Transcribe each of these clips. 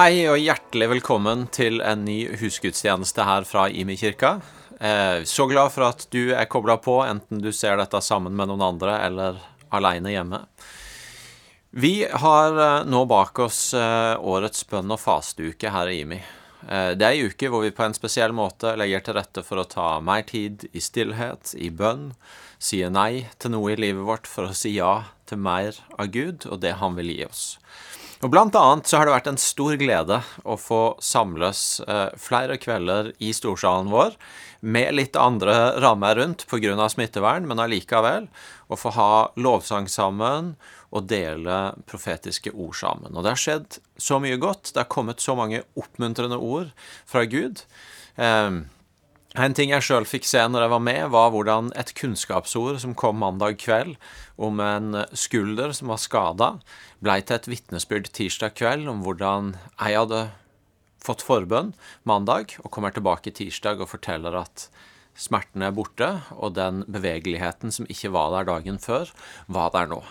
Hei og hjertelig velkommen til en ny husgudstjeneste her fra Imi kirka. Eh, så glad for at du er kobla på, enten du ser dette sammen med noen andre eller aleine hjemme. Vi har eh, nå bak oss eh, årets bønn- og fasteuke her i Imi. Det er ei uke hvor vi på en spesiell måte legger til rette for å ta mer tid i stillhet, i bønn, sier nei til noe i livet vårt for å si ja til mer av Gud og det Han vil gi oss. Og Blant annet så har det vært en stor glede å få samles eh, flere kvelder i storsalen vår, med litt andre rammer rundt pga. smittevern, men allikevel. Å få ha lovsang sammen og dele profetiske ord sammen. Og det har skjedd så mye godt. Det har kommet så mange oppmuntrende ord fra Gud. Eh, en ting jeg sjøl fikk se når jeg var med, var hvordan et kunnskapsord som kom mandag kveld om en skulder som var skada, blei til et vitnesbyrd tirsdag kveld om hvordan jeg hadde fått forbønn mandag, og kommer tilbake tirsdag og forteller at smerten er borte, og den bevegeligheten som ikke var der dagen før, var der nå.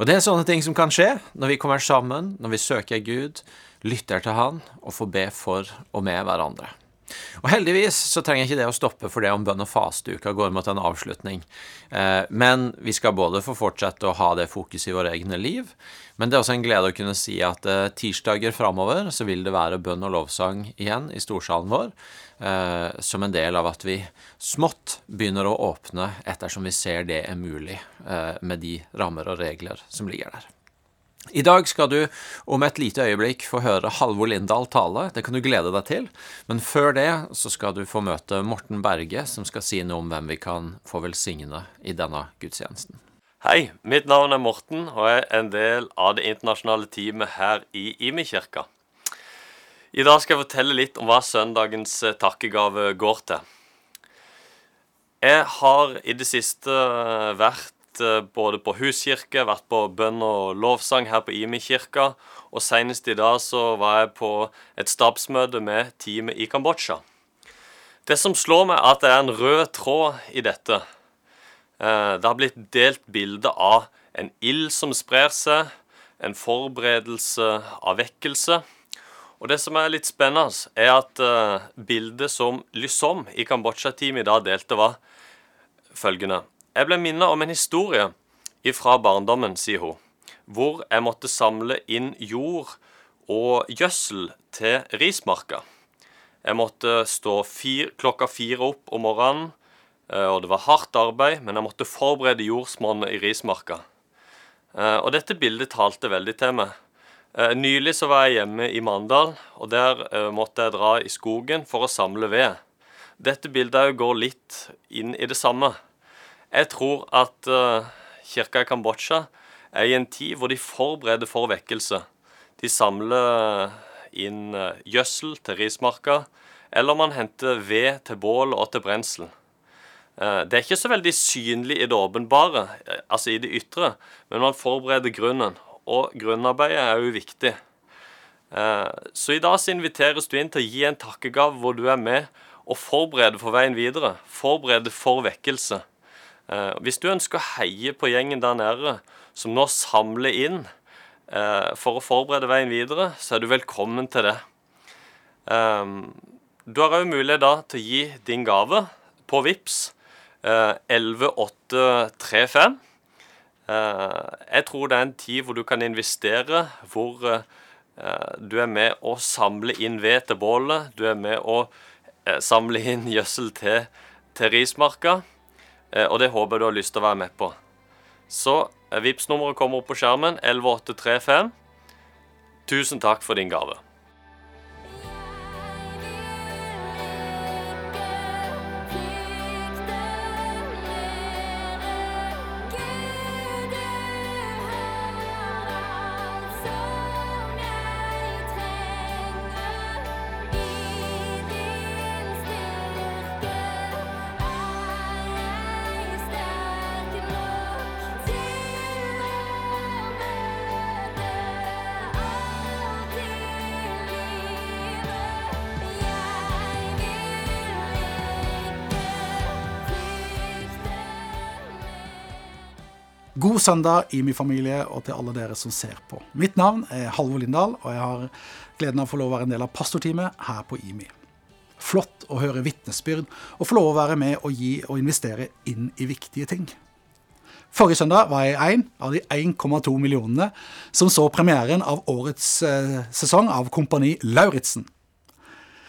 Og det er sånne ting som kan skje når vi kommer sammen, når vi søker Gud, lytter til Han og får be for og med hverandre. Og heldigvis så trenger ikke det å stoppe for det om bønn- og fasteuka går mot en avslutning. Eh, men vi skal både få fortsette å ha det fokuset i våre egne liv, men det er også en glede å kunne si at eh, tirsdager framover så vil det være bønn og lovsang igjen i storsalen vår, eh, som en del av at vi smått begynner å åpne ettersom vi ser det er mulig med de rammer og regler som ligger der. I dag skal du om et lite øyeblikk få høre Halvor Lindahl tale. Det kan du glede deg til. Men før det så skal du få møte Morten Berge, som skal si noe om hvem vi kan få velsigne i denne gudstjenesten. Hei, mitt navn er Morten, og jeg er en del av det internasjonale teamet her i Imi-kirka. I dag skal jeg fortelle litt om hva søndagens eh, takkegave går til. Jeg har i det siste eh, Eh, både på huskirke, vært på bønn og lovsang her på Imi kirka, og senest i dag så var jeg på et stabsmøte med teamet i Kambodsja. Det som slår meg, er at det er en rød tråd i dette. Eh, det har blitt delt bilde av en ild som sprer seg, en forberedelse av vekkelse. Og det som er litt spennende, er at eh, bildet som Lysom i Kambodsja-teamet i dag delte, var følgende. Jeg ble minnet om en historie fra barndommen, sier hun, hvor jeg måtte samle inn jord og gjødsel til rismarka. Jeg måtte stå fire, klokka fire opp om morgenen, eh, og det var hardt arbeid, men jeg måtte forberede jordsmonnet i rismarka. Eh, og dette bildet talte veldig til meg. Eh, nylig så var jeg hjemme i Mandal, og der måtte jeg dra i skogen for å samle ved. Dette bildet går litt inn i det samme. Jeg tror at uh, kirka i Kambodsja er i en tid hvor de forbereder for vekkelse. De samler inn uh, gjødsel til rismarka, eller man henter ved til bål og til brensel. Uh, det er ikke så veldig synlig i det åpenbare, altså i det ytre, men man forbereder grunnen. Og grunnarbeidet er jo viktig. Så i dag så inviteres du inn til å gi en takkegave hvor du er med og forbereder for veien videre. Forbereder for vekkelse. Eh, hvis du ønsker å heie på gjengen der nede, som nå samler inn eh, for å forberede veien videre, så er du velkommen til det. Eh, du har òg mulighet da til å gi din gave på VIPS 11835. Jeg tror det er en tid hvor du kan investere, hvor du er med å samle inn ved til bålet. Du er med å samle inn gjødsel til, til rismarka. Eh, og det håper jeg du har lyst til å være med på. Så eh, vips nummeret kommer opp på skjermen. 11835. Tusen takk for din gave. God søndag, IMI-familie, og til alle dere som ser på. Mitt navn er Halvor Lindahl, og jeg har gleden av å få lov å være en del av pastorteamet her på IMI. Flott å høre vitnesbyrd og få lov å være med og gi og investere inn i viktige ting. Forrige søndag var jeg en av de 1,2 millionene som så premieren av årets eh, sesong av Kompani Lauritzen.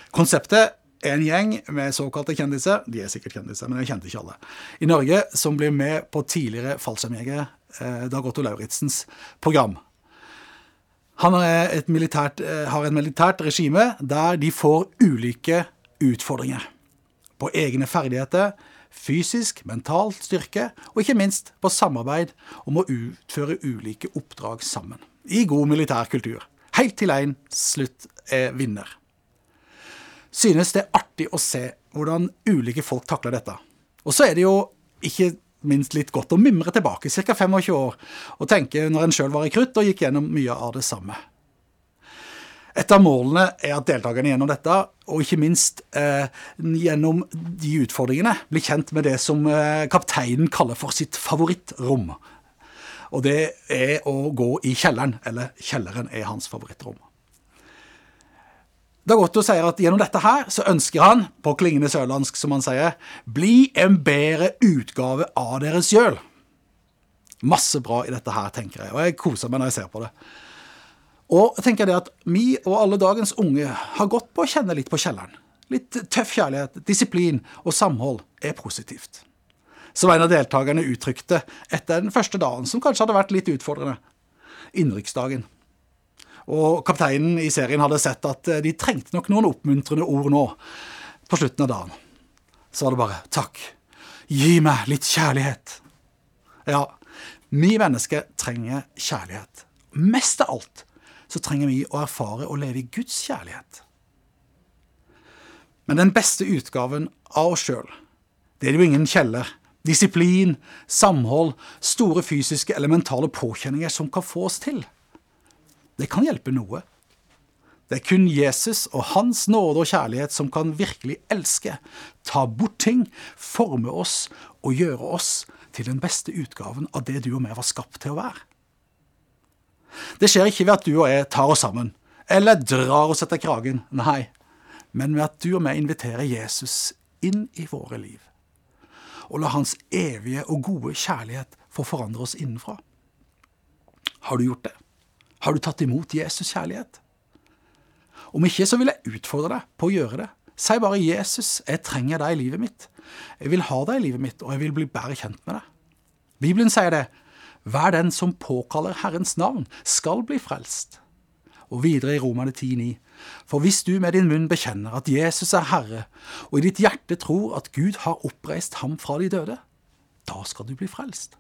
Konseptet en gjeng med såkalte kjendiser, de er sikkert kjendiser, men jeg kjente ikke alle, i Norge som blir med på tidligere fallskjermjegere eh, Dag Otto Lauritzens program. Han militært, eh, har et militært regime der de får ulike utfordringer. På egne ferdigheter, fysisk, mental styrke, og ikke minst på samarbeid om å utføre ulike oppdrag sammen. I god militær kultur. Helt til en slutt er vinner synes det er artig å se hvordan ulike folk takler dette. Og så er det jo ikke minst litt godt å mimre tilbake ca. 25 år og tenke når en sjøl var i krutt og gikk gjennom mye av det samme. Et av målene er at deltakerne gjennom dette, og ikke minst eh, gjennom de utfordringene, blir kjent med det som eh, kapteinen kaller for sitt favorittrom. Og det er å gå i kjelleren, eller kjelleren er hans favorittrom. Dag Otto sier at gjennom dette her så ønsker han, på klingende sørlandsk som han sier, bli en bedre utgave av dere sjøl. Masse bra i dette her, tenker jeg, og jeg koser meg når jeg ser på det. Og jeg tenker det at vi og alle dagens unge har gått på å kjenne litt på kjelleren. Litt tøff kjærlighet, disiplin og samhold er positivt. Som en av deltakerne uttrykte etter den første dagen, som kanskje hadde vært litt utfordrende. Innenriksdagen. Og kapteinen i serien hadde sett at eh, de trengte nok noen oppmuntrende ord nå på slutten av dagen. Så var det bare takk. Gi meg litt kjærlighet. Ja, vi mennesker trenger kjærlighet. Mest av alt så trenger vi å erfare å leve i Guds kjærlighet. Men den beste utgaven av oss sjøl, det er jo ingen kjeller. Disiplin, samhold, store fysiske eller mentale påkjenninger som kan få oss til det kan hjelpe noe. Det er kun Jesus og hans nåde og kjærlighet som kan virkelig elske, ta bort ting, forme oss og gjøre oss til den beste utgaven av det du og jeg var skapt til å være. Det skjer ikke ved at du og jeg tar oss sammen, eller drar oss etter kragen, nei, men ved at du og jeg inviterer Jesus inn i våre liv, og la hans evige og gode kjærlighet få forandre oss innenfra. Har du gjort det? Har du tatt imot Jesus kjærlighet? Om ikke, så vil jeg utfordre deg på å gjøre det. Si bare 'Jesus, jeg trenger deg i livet mitt'. Jeg vil ha deg i livet mitt, og jeg vil bli bedre kjent med deg. Bibelen sier det. Hver den som påkaller Herrens navn, skal bli frelst. Og videre i Romane 10,9. For hvis du med din munn bekjenner at Jesus er Herre, og i ditt hjerte tror at Gud har oppreist ham fra de døde, da skal du bli frelst.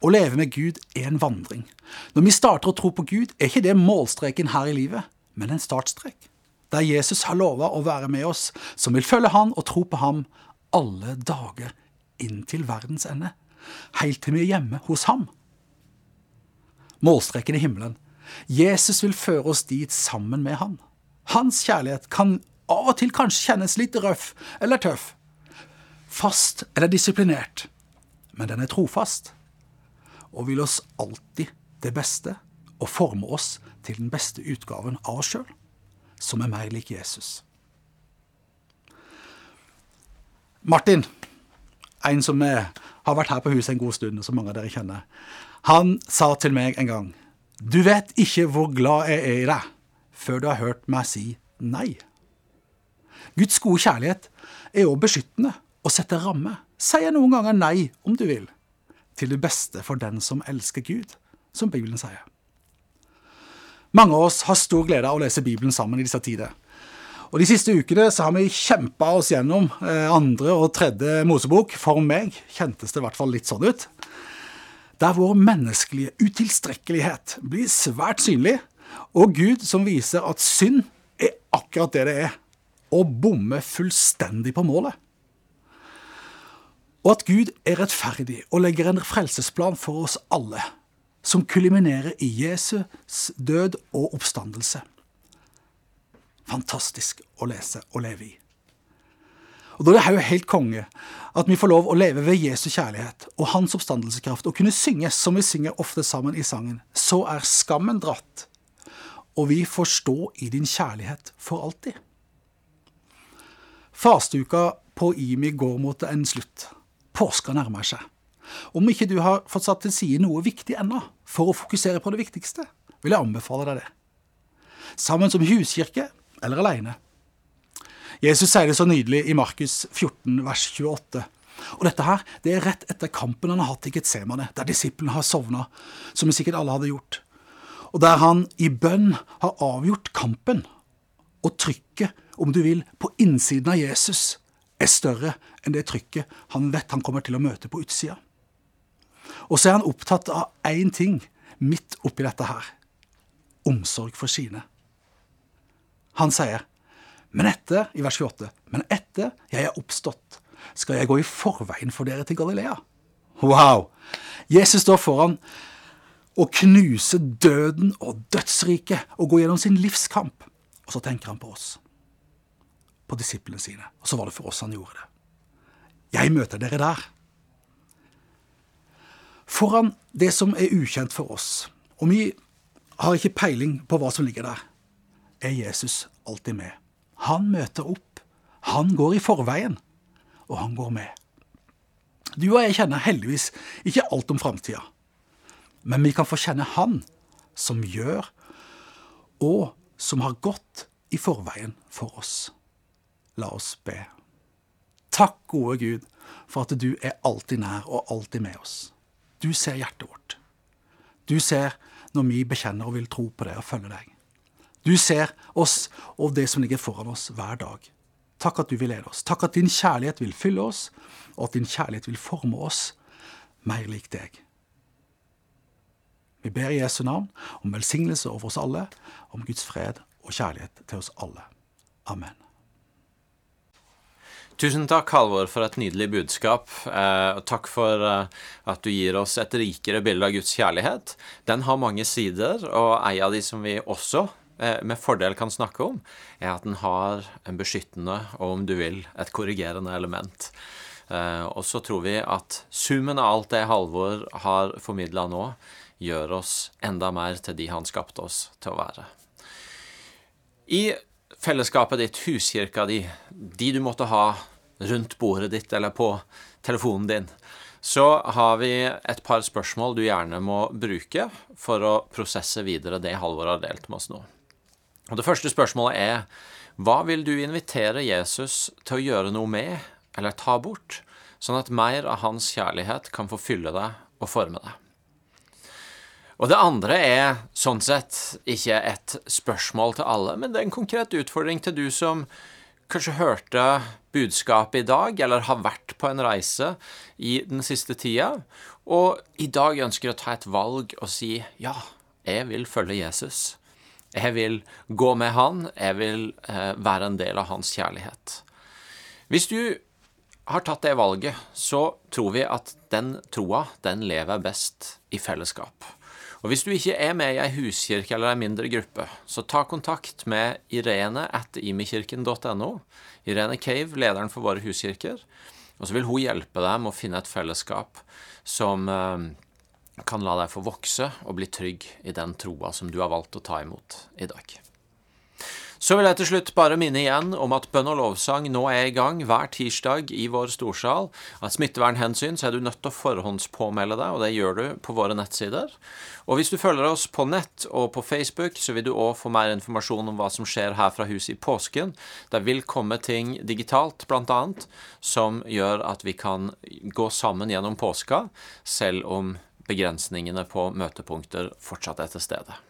Å leve med Gud er en vandring. Når vi starter å tro på Gud, er ikke det målstreken her i livet, men en startstrek. Der Jesus har lova å være med oss, som vil følge Han og tro på Ham alle dager inn til verdens ende. Helt til vi er hjemme hos Ham. Målstreken i himmelen. Jesus vil føre oss dit sammen med Han. Hans kjærlighet kan av og til kanskje kjennes litt røff eller tøff. Fast eller disiplinert. Men den er trofast og vil oss alltid det beste og forme oss til den beste utgaven av oss sjøl, som er mer lik Jesus. Martin, en som har vært her på huset en god stund, og som mange av dere kjenner, han sa til meg en gang Du vet ikke hvor glad jeg er i deg før du har hørt meg si nei. Guds gode kjærlighet er òg beskyttende og setter rammer. Sier noen ganger nei om du vil til det beste for den som elsker Gud, som Bibelen sier. Mange av oss har stor glede av å lese Bibelen sammen i disse tider. Og De siste ukene så har vi kjempa oss gjennom eh, andre og tredje Mosebok. For meg kjentes det i hvert fall litt sånn ut. Der vår menneskelige utilstrekkelighet blir svært synlig, og Gud som viser at synd er akkurat det det er, og bommer fullstendig på målet og at Gud er rettferdig og legger en frelsesplan for oss alle, som kuliminerer i Jesus død og oppstandelse. Fantastisk å lese og leve i. Og da er det jo helt konge at vi får lov å leve ved Jesu kjærlighet og hans oppstandelseskraft og kunne synge som vi synger ofte sammen i sangen. Så er skammen dratt, og vi får stå i din kjærlighet for alltid. Fasteuka på IMI går mot en slutt. Påska nærmer seg. Om ikke du har fått satt til side noe viktig ennå, for å fokusere på det viktigste, vil jeg anbefale deg det. Sammen som huskirke eller aleine. Jesus sier det så nydelig i Markus 14, vers 28. Og dette her, det er rett etter kampen han har hatt i Getsemane, der disiplene har sovna, som sikkert alle hadde gjort. Og der han i bønn har avgjort kampen. Og trykket, om du vil, på innsiden av Jesus er større enn det trykket han vet han kommer til å møte på utsida. Og så er han opptatt av én ting midt oppi dette her omsorg for sine. Han sier, men etter, i vers 28, men etter jeg er oppstått, skal jeg gå i forveien for dere til Galilea. Wow! Jesus står foran å knuse døden og dødsriket og gå gjennom sin livskamp. Og så tenker han på oss. På disiplene sine. Og så var det for oss han gjorde det. Jeg møter dere der. Foran det som er ukjent for oss, og vi har ikke peiling på hva som ligger der, er Jesus alltid med. Han møter opp. Han går i forveien, og han går med. Du og jeg kjenner heldigvis ikke alt om framtida, men vi kan få kjenne Han som gjør, og som har gått i forveien for oss. La oss be. Takk, gode Gud, for at du er alltid nær og alltid med oss. Du ser hjertet vårt. Du ser når vi bekjenner og vil tro på deg og følge deg. Du ser oss og det som ligger foran oss hver dag. Takk at du vil lede oss. Takk at din kjærlighet vil fylle oss, og at din kjærlighet vil forme oss mer lik deg. Vi ber i Jesu navn om velsignelse over oss alle, om Guds fred og kjærlighet til oss alle. Amen. Tusen takk, Halvor, for et nydelig budskap. Eh, og takk for eh, at du gir oss et rikere bilde av Guds kjærlighet. Den har mange sider, og en av de som vi også eh, med fordel kan snakke om, er at den har en beskyttende og, om du vil, et korrigerende element. Og så tror vi at summen av alt det Halvor har formidla nå, gjør oss enda mer til de han skapte oss til å være. I fellesskapet ditt, huskirka di, de du måtte ha rundt bordet ditt eller på telefonen din, så har vi et par spørsmål du gjerne må bruke for å prosesse videre det Halvor har delt med oss nå. Og Det første spørsmålet er hva vil du invitere Jesus til å gjøre noe med eller ta bort, sånn at mer av hans kjærlighet kan få fylle deg og forme deg? Og det andre er sånn sett ikke et spørsmål til alle, men det er en konkret utfordring til du som kanskje hørte budskapet i dag, eller har vært på en reise i den siste tida, og i dag ønsker å ta et valg og si ja, jeg vil følge Jesus. Jeg vil gå med han, jeg vil eh, være en del av hans kjærlighet. Hvis du har tatt det valget, så tror vi at den troa, den lever best i fellesskap. Og Hvis du ikke er med i ei huskirke eller ei mindre gruppe, så ta kontakt med Irene at imikirken.no. Irene Cave, lederen for våre huskirker. Og så vil hun hjelpe deg med å finne et fellesskap som eh, kan la deg få vokse og bli trygg i den troa som du har valgt å ta imot i dag. Så vil jeg til slutt bare minne igjen om at bønn og lovsang nå er i gang hver tirsdag i vår storsal. Av smittevernhensyn så er du nødt til å forhåndspåmelde deg, og det gjør du på våre nettsider. Og hvis du følger oss på nett og på Facebook, så vil du òg få mer informasjon om hva som skjer her fra huset i påsken. Det vil komme ting digitalt, annet, som gjør at vi kan gå sammen gjennom påska, selv om begrensningene på møtepunkter fortsatt er til stede.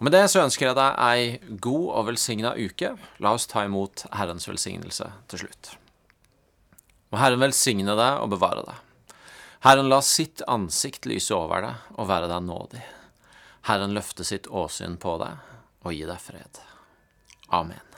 Og Med det så ønsker jeg deg ei god og velsigna uke. La oss ta imot Herrens velsignelse til slutt. Og Herren velsigne deg og bevare deg. Herren la sitt ansikt lyse over deg og være deg nådig. Herren løfte sitt åsyn på deg og gi deg fred. Amen.